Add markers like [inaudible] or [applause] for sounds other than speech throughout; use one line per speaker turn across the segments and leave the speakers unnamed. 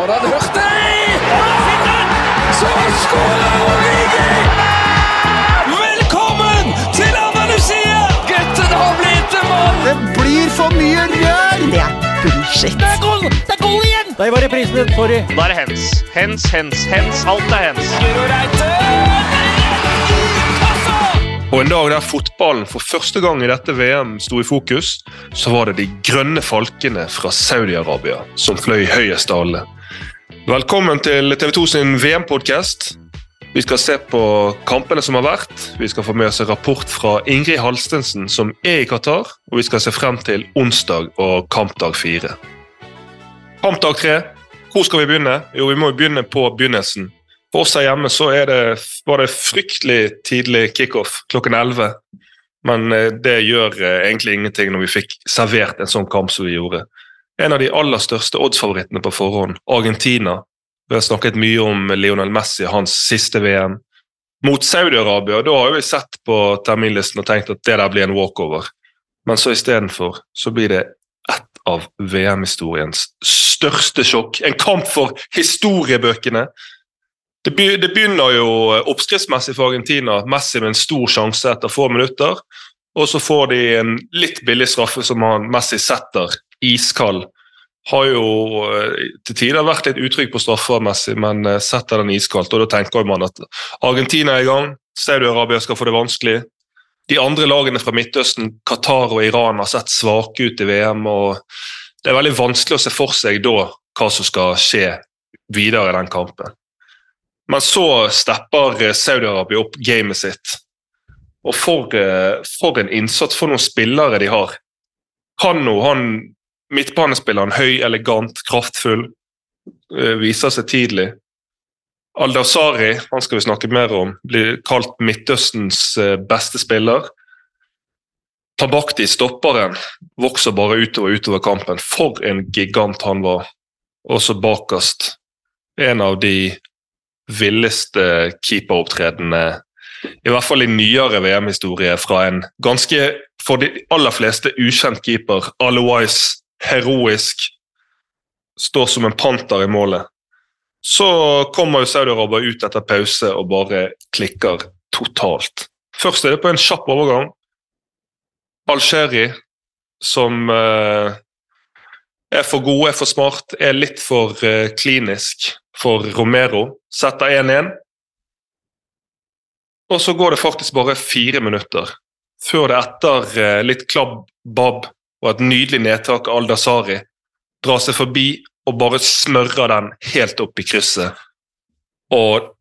Hørt det? Så skårer Origi! Velkommen til Andalusia! Gutten har blitt en mann!
Det blir for mye rør!
Det er bullshit.
Det er goal! Det er goal igjen!
Der var reprisen, sorry.
Da er det hens. Hens, hens, hens. Alt er hens.
Reite!
Og en dag der fotballen for første gang i dette VM sto i fokus, så var det de grønne falkene fra Saudi-Arabia som fløy høyest av alle. Velkommen til TV 2 sin VM-podkast. Vi skal se på kampene som har vært. Vi skal få med oss en rapport fra Ingrid Halstensen, som er i Qatar. Og vi skal se frem til onsdag og kampdag fire. Kampdag tre. Hvor skal vi begynne? Jo, vi må begynne på begynnelsen. For oss her hjemme så det, var det fryktelig tidlig kickoff klokken 11. Men eh, det gjør eh, egentlig ingenting når vi fikk servert en sånn kamp som vi gjorde. En av de aller største oddsfavorittene på forhånd, Argentina. Vi har snakket mye om Lionel Messi, hans siste VM. Mot Saudi-Arabia, da har vi sett på terminlisten og tenkt at det der blir en walkover. Men så istedenfor så blir det ett av VM-historiens største sjokk. En kamp for historiebøkene. Det, begynner jo oppskriftsmessig for Argentina. Messi med en stor sjanse etter få minutter. Og så får de en litt billig straffe som han Messi setter, iskald. Har jo eh, til tider vært litt utrygg på straffermessig, men eh, setter den iskaldt. Og da tenker man at Argentina er i gang, Saudi-Arabia skal få det vanskelig. De andre lagene fra Midtøsten, Qatar og Iran, har sett svake ut i VM. og Det er veldig vanskelig å se for seg da hva som skal skje videre i den kampen. Men så stepper Saudi-Arabia opp gamet sitt. Og for, for, en innsats, for noen spillere de har. Kano, han midtbanespilleren, høy, elegant, kraftfull, viser seg tidlig. Al-Dawsari, han skal vi snakke mer om, blir kalt Midtøstens beste spiller. Tabakti, stopperen, vokser bare utover utover kampen. For en gigant han var. Også bakerst. En av de villeste keeperopptredenene, i hvert fall i nyere VM-historie, fra en ganske, for de aller fleste, ukjent keeper. Otherwise heroisk. Står som en panter i målet. Så kommer jo Saudi-Arabia ut etter pause og bare klikker totalt. Først er det på en kjapp overgang. Al-Sheri, som eh, er for god, er for smart, er litt for eh, klinisk for Romero. Setter 1-1. Og så går det faktisk bare fire minutter før det etter eh, litt klabb, babb og et nydelig nedtak av Al-Dazari drar seg forbi og bare smører den helt opp i krysset. Og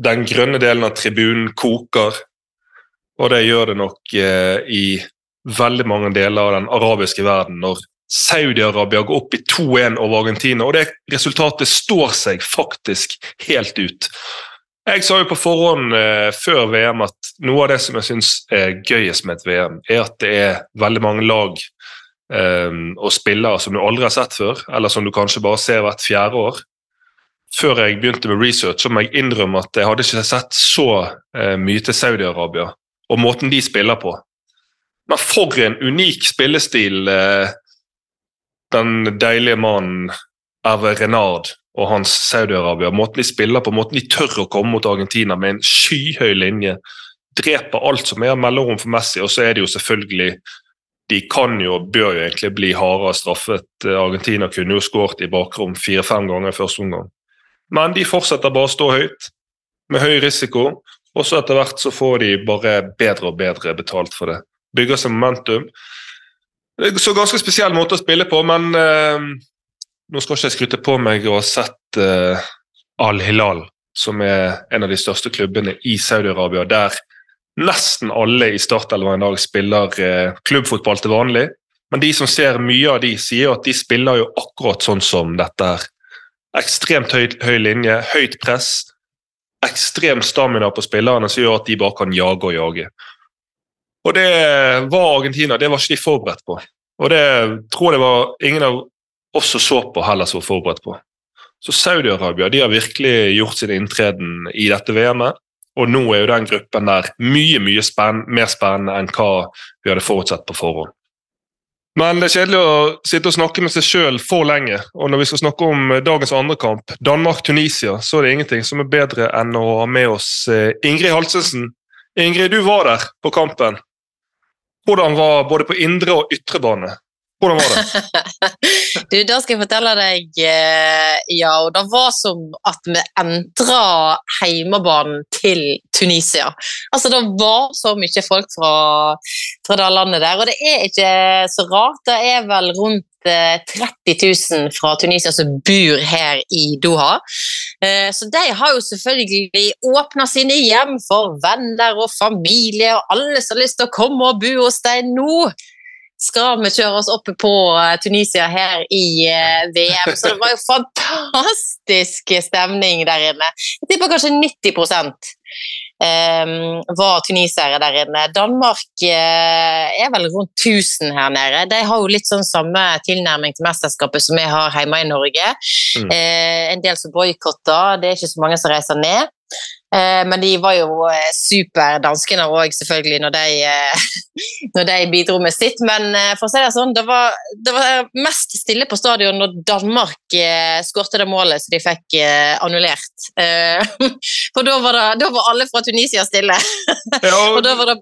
den grønne delen av tribunen koker, og det gjør det nok eh, i veldig mange deler av den arabiske verden når Saudi-Arabia går opp i 2-1 over Argentina, og det resultatet står seg faktisk helt ut. Jeg sa jo på forhånd eh, før VM at noe av det som jeg syns er gøyest med et VM, er at det er veldig mange lag eh, og spillere som du aldri har sett før, eller som du kanskje bare ser hvert fjerde år. Før jeg begynte med research, så må jeg innrømme at jeg hadde ikke sett så eh, mye til Saudi-Arabia og måten de spiller på. Men for en unik spillestil eh, den deilige mannen Erve Renard og hans Saudi-Arabia. Måten de spiller på, måten de tør å komme mot Argentina med en skyhøy linje. Dreper alt som er mellomrom for Messi, og så er det jo selvfølgelig De kan jo, bør jo egentlig bli hardere straffet. Argentina kunne jo skåret i bakrom fire-fem ganger i første omgang. Men de fortsetter bare å stå høyt, med høy risiko. Og så etter hvert så får de bare bedre og bedre betalt for det. Bygger seg momentum. Så ganske spesiell måte å spille på, men uh, nå skal ikke jeg skryte på meg å ha sett uh, Al-Hilal, som er en av de største klubbene i Saudi-Arabia, der nesten alle i startelveren i dag spiller uh, klubbfotball til vanlig. Men de som ser mye av de, sier at de spiller jo akkurat sånn som dette her. Ekstremt høy, høy linje, høyt press, ekstrem stamina på spillerne som gjør at de bare kan jage og jage. Og det var Argentina det var ikke de forberedt på. Og det tror jeg det var ingen av som så på, Hellas var forberedt på. Så Saudi-Arabia de har virkelig gjort sin inntreden i dette VM-et. Og nå er jo den gruppen der mye mye spenn, mer spennende enn hva vi hadde forutsett på forhånd. Men det er kjedelig å sitte og snakke med seg sjøl for lenge. Og når vi skal snakke om dagens andre kamp, Danmark-Tunisia, så er det ingenting som er bedre enn å ha med oss eh, Ingrid Halsensen. Ingrid, du var der på kampen. Hvordan var både på indre og ytre bane? Hvordan var det? [laughs]
du, Da skal jeg fortelle deg, eh, ja, og det var som at vi entra heimebanen til Tunisia. Altså, Det var så mye folk fra, fra det landet der, og det er ikke så rart. Det er vel rundt 30 eh, 000 fra Tunisia som bor her i Doha. Eh, så de har jo selvfølgelig åpna sine hjem for venner og familie og alle som har lyst til å komme og bo hos dem nå skal vi kjøre oss opp på eh, Tunisia her i eh, VM. Så det var jo fantastisk stemning der inne. Jeg tipper kanskje 90 um, var tunisiere der inne. Danmark uh, er vel rundt 1000 her nede. De har jo litt sånn samme tilnærming til mesterskapet som vi har hjemme i Norge. Mm. En del som boikotter, det er ikke så mange som reiser ned. Eh, men de var jo eh, super, danskene òg, selvfølgelig, når de, eh, [laughs] når de, bidro med sitt. Men for å si det sånn, det var, det var mest stille på stadion når Danmark skårte det målet som de fikk annullert. [laughs] For da var, det, da var alle fra Tunisia stille. Ja, og, [laughs] og da var det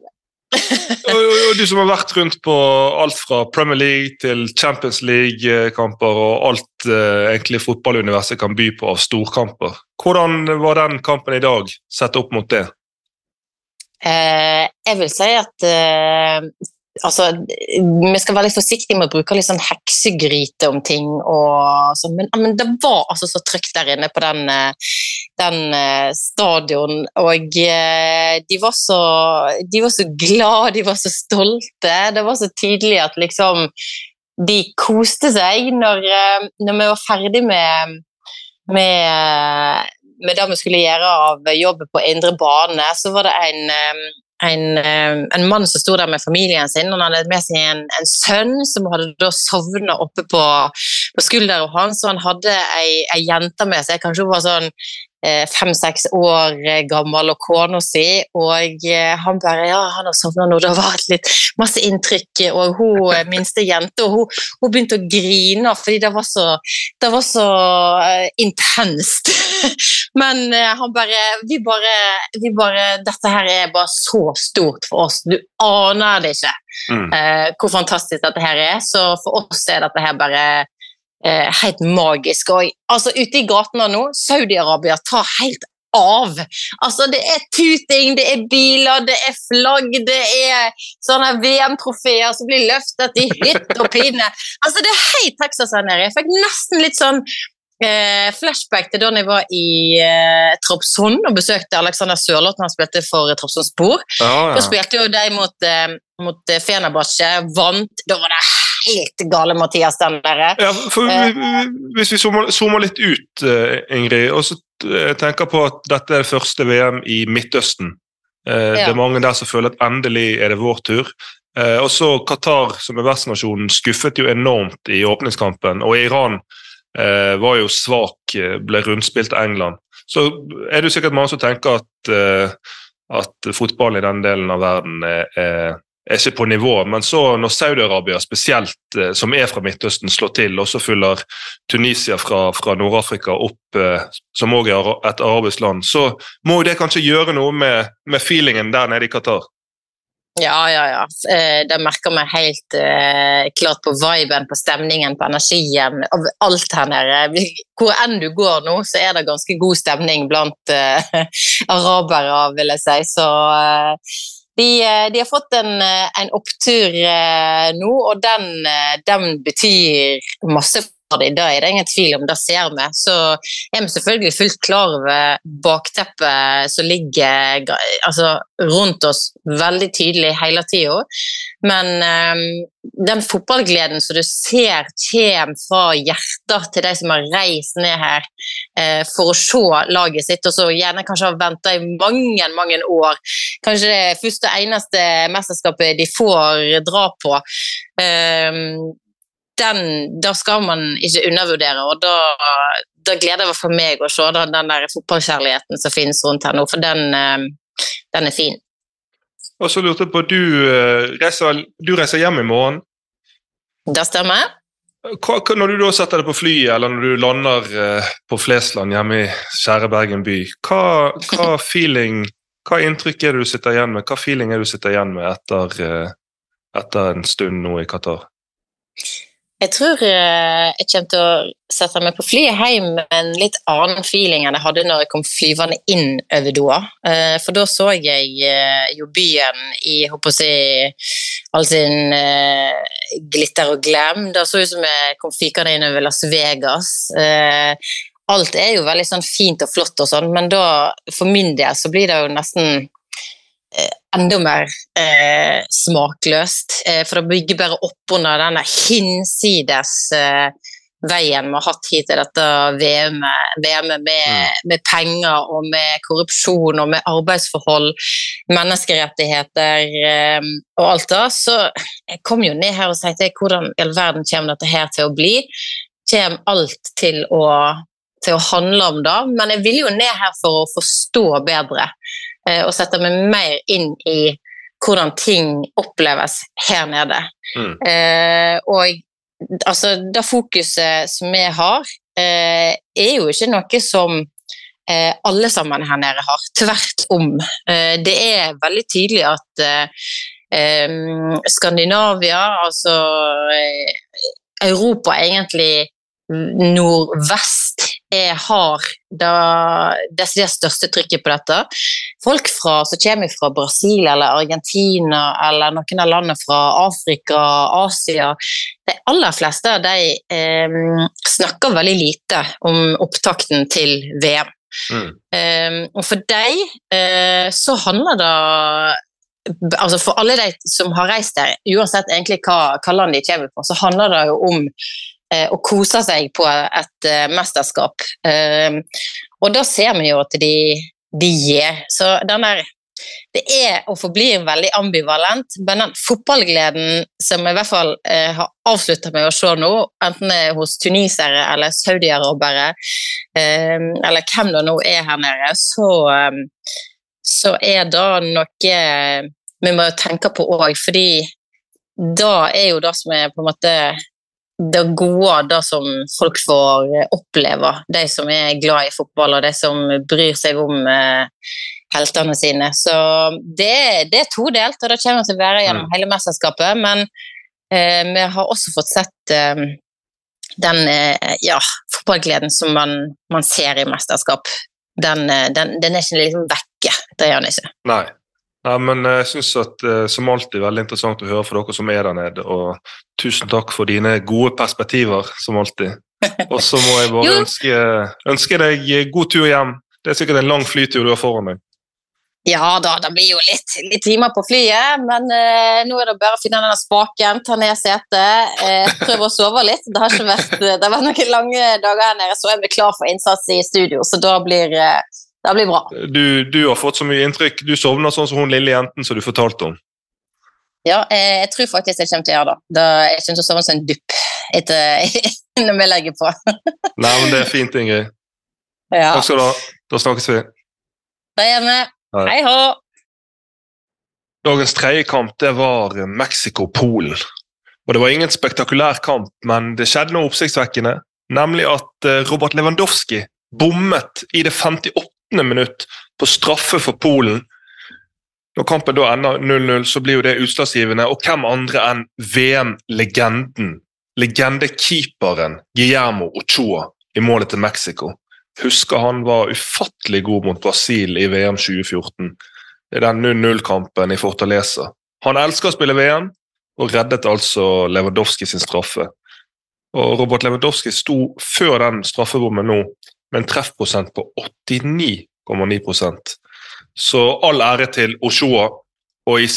og, og, du som har vært rundt på alt fra Premier League til Champions League-kamper og alt eh, egentlig fotballuniverset kan by på av storkamper. Hvordan var den kampen i dag sett opp mot det?
Eh, jeg vil si at eh, altså, Vi skal være litt forsiktige med å bruke litt sånn heksegryte om ting. Og, så, men, men, det var altså så trygt der inne på den, eh, den uh, stadion. Og uh, de, var så, de var så glade, de var så stolte. Det var så tydelig at liksom de koste seg når, når vi var ferdig med, med med det vi skulle gjøre av jobb på indre bane, så var det en, en, eh, en, mann som sto der med familien sin. Han hadde med seg en, en sønn som hadde da sovna oppe på, på skulderen hans. Og han hadde ei, ei jente med seg, kanskje hun var sånn fem-seks år gammel og kona si, og eh, han bare Ja, han har sovna nå. Det har vært litt masse inntrykk. Og hun eh, minste jente, og hun, hun begynte å grine fordi det var så, det var så intenst. [laughs] Men han bare vi, bare vi bare Dette her er bare så stort for oss. Du aner det ikke mm. hvor fantastisk dette her er. Så for oss er dette her bare eh, helt magisk. Og altså, ute i gatene nå, Saudi-Arabia tar helt av. Altså, det er tuting, det er biler, det er flagg, det er sånne VM-trofeer som blir løftet i hytt og pine. Altså, det er helt Texas her nede. Jeg fikk nesten litt sånn eh, flashback til da jeg var i eh, Tropsund og besøkte Alexander Sørloth når han spilte for eh, Tropsund Spor. Oh, ja. Da spilte jo de mot, eh, mot Fenerbahçe, vant. Da var det helt gale Mathias den der.
Ja, for, uh, hvis vi zoomer, zoomer, litt ut, uh, Ingrid, og så uh, tenker på at dette er det første VM i Midtøsten. Det er mange der som føler at endelig er det vår tur. og så Qatar, som er vertsnasjonen, skuffet jo enormt i åpningskampen. Og Iran var jo svak, ble rundspilt av England. Så er det jo sikkert mange som tenker at, at fotball i den delen av verden er, er er ikke på nivå. Men så når Saudi-Arabia spesielt, eh, som er fra Midtøsten, slår til, og så fyller Tunisia fra, fra Nord-Afrika opp, eh, som òg er et arabisk land, så må jo det kanskje gjøre noe med, med feelingen der nede i Qatar?
Ja, ja, ja. Eh, det merker vi helt klart på viben, på stemningen, på energien. Av alt her nede. Hvor enn du går nå, så er det ganske god stemning blant [laughs] arabere, vil jeg si. Så de, eh, de, har fått en, eh, en opptur eh, nå, og den, den, betyr masse for. Det er det ingen tvil om, det ser vi. Så er vi selvfølgelig fullt klar over bakteppet som ligger altså, rundt oss veldig tydelig hele tida. Men um, den fotballgleden som du ser kommer fra hjertet til de som har reist ned her uh, for å se laget sitt, og så gjerne kanskje har venta i mange, mange år. Kanskje det første og eneste mesterskapet de får dra på. Um, den, da skal man ikke undervurdere, og da, da gleder det for meg å se den, den der fotballkjærligheten som finnes rundt her nå, for den, um, den er fin.
Og så lurte jeg på, du eh, reiser, du reiser hjem i morgen.
Det stemmer.
Hva, når du da setter deg på flyet, eller når du lander eh, på Flesland hjemme i kjære Bergen by, hva, hva [laughs] feeling, hva inntrykk er det du sitter igjen med? Hva feeling er det du sitter igjen med etter, eh, etter en stund nå i Qatar?
Jeg tror eh, jeg kommer til å sette meg på flyet hjem med en litt annen feeling enn jeg hadde når jeg kom flyvende inn over Doha. Eh, for da så jeg eh, jo byen i håper si, all sin glitter og glam. Det så ut som jeg kom fykende inn over Las Vegas. Alt er jo veldig sånn fint og flott og sånn, men da for min del så blir det jo nesten enda mer eh, smakløst. Eh, for det bygger bare opp under denne hinsides eh, veien vi har hatt hit til dette VM-et VM med, mm. med, penger og med korrupsjon og med arbeidsforhold, menneskerettigheter eh, og alt det. Så jeg kom jo ned her og tenkte hvordan i all verden kommer dette her til å bli? Kommer alt til å, til å handle om det? Men jeg ville jo ned her for å forstå bedre. Eh, og setter meg mer inn i hvordan ting oppleves her nede. Mm. Eh, og altså, det fokuset som vi har, eh, er jo ikke noe som eh, alle sammen her nede har. Tvert om. Eh, det er veldig tydelig at Skandinavia, altså Europa egentlig nordvest jeg har det desidert største trykket på dette. Folk fra, som kommer fra Brasil eller Argentina eller noen av landene fra Afrika, Asia De aller fleste de eh, snakker veldig lite om opptakten til VM. Mm. Eh, og for dem eh, så handler det altså For alle de som har reist der, uansett egentlig hva, hva land de kommer fra, så handler det jo om og koser seg på et eh, mesterskap. Eh, og da ser vi jo at de, de gir. Så den der det er og forblir veldig ambivalent, men den fotballgleden som jeg i hvert fall eh, har avslutta med å se nå, enten det er hos tunisere eller saudiarabere, eh, eller hvem det nå er her nede, så, eh, så er det noe vi må tenke på òg, fordi da er jo det som er på en måte det gode, det som folk får oppleve, de som er glad i fotball og de som bryr seg om eh, heltene sine. Så det, det er todelt, og det kommer til å være gjennom mm. hele mesterskapet. Men eh, vi har også fått sett eh, den eh, ja, fotballgleden som man, man, ser i mesterskap. Den, eh, den, den er ikke liksom vekke. Det gjør den ikke.
Nei. Ja, men jeg synes at eh, som alltid veldig interessant å høre for dere som er der nede. Og tusen takk for dine gode perspektiver, som alltid. [laughs] Og så må jeg bare ønske, ønske, deg god tur hjem. Det er sikkert en lang flytur du har foran deg.
Ja da, det blir jo litt, litt timer på flyet, men eh, nå er det bare å finne denne spaken, ta ned setet, eh, prøve å sove litt. Det har ikke vært, det har vært noen lange dager her nede, så er vi klar for innsats i studio. Så da blir uh, det blir bra.
Du, du, har fått så mye inntrykk. Du sovner sånn som hun lille jenten som du fortalte om.
Ja, eh, jeg tror faktisk jeg kommer til å gjøre det. Jeg kommer til å sovne som en dupp etter, [laughs] når vi legger på. [laughs]
Nei, men det er fint, Ingrid.
Ja.
Takk skal du ha. Da snakkes vi.
Da gjør vi. Hei hå!
Dagens tredje kamp det var Mexico-Polen. Og Det var ingen spektakulær kamp, men det skjedde noe oppsiktsvekkende. Nemlig at eh, Robert Lewandowski bommet i det 58 minutt på straffe for Polen. Når kampen da ender 0-0, så blir jo det utslagsgivende. Og hvem andre enn VM-legenden, legendekeeperen Guillermo Ochoa i målet til Mexico. Husker han var ufattelig god mot Brasil i VM 2014. Det er den 0-0-kampen i Fortaleza. Han elsker å spille VM, og reddet altså Lewandowski sin straffe. Og Robert Lewandowski sto før den straffebommen nå med en treffprosent på 89,9% Så all ære til Oshoa. Og i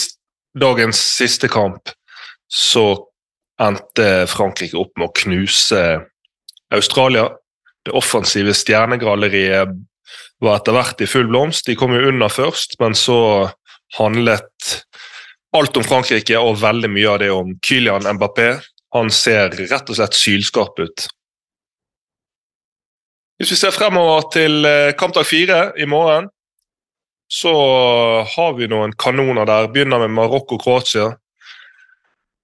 dagens siste kamp så endte Frankrike opp med å knuse Australia. Det offensive stjernegalleriet var etter hvert i full blomst. De kom jo under først, men så handlet alt om Frankrike og veldig mye av det om Kylian Mbappé. Han ser rett og slett sylskarp ut. Hvis vi ser fremover til eh, kampdag fire i morgen, så har vi noen kanoner der. Begynner med Marokko-Kroatia.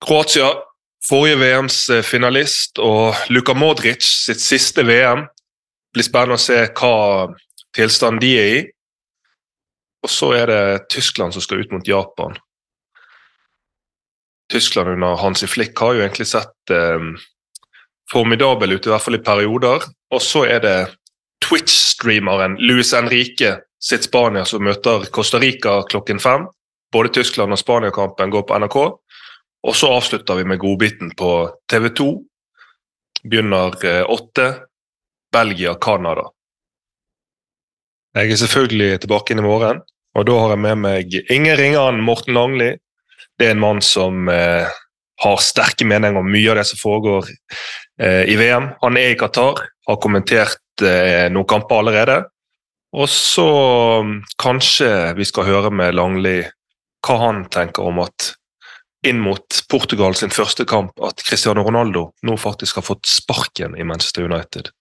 Kroatia forrige VMs eh, finalist og Luka Modric sitt siste VM. Det blir spennende å se hva tilstand de er i. Og så er det Tyskland som skal ut mot Japan. Tyskland under Hansi Flick har jo egentlig sett eh, formidabel ut, i hvert fall i perioder. Og så er det Twitch-streameren Luis Enrique sitt Spania som møter Costa Rica klokken fem. Både Tyskland og Spania-kampen går på NRK. Og så avslutter vi med godbiten på TV 2. Begynner eh, åtte. Belgia-Canada. Jeg er selvfølgelig tilbake inn i morgen, og da har jeg med meg ingen ringere enn Morten Langli. Det er en mann som eh, har sterke meninger om mye av det som foregår eh, i VM. Han er i Qatar, har kommentert eh, noen kamper allerede. Og så mm, kanskje vi skal høre med Langli hva han tenker om at inn mot Portugal sin første kamp at Cristiano Ronaldo nå faktisk har fått sparken i Manchester United.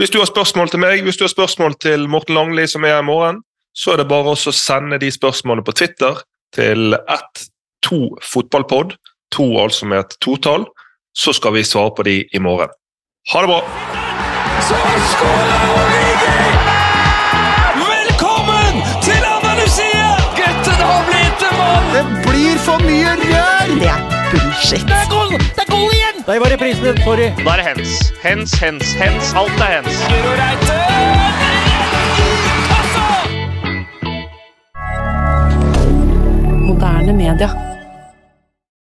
Hvis du har spørsmål til meg, hvis du har spørsmål til Morten Langli, som er her i morgen, så er det bare å sende de spørsmålene på Twitter til 1-2fotballpod, to altså med et totall, så skal vi svare på de i morgen. Ha det bra!
Så skårer Origi! Velkommen til Andalusia! Gutten har blitt en mann!
Det blir for mye rør!
Det er bullshit.
Det er goal! Det er goal igjen!
Der var reprisen din. Sorry.
Da er det hens. Hens, hens, hens. Alt er hens.
Guro Reite!
Moderne media.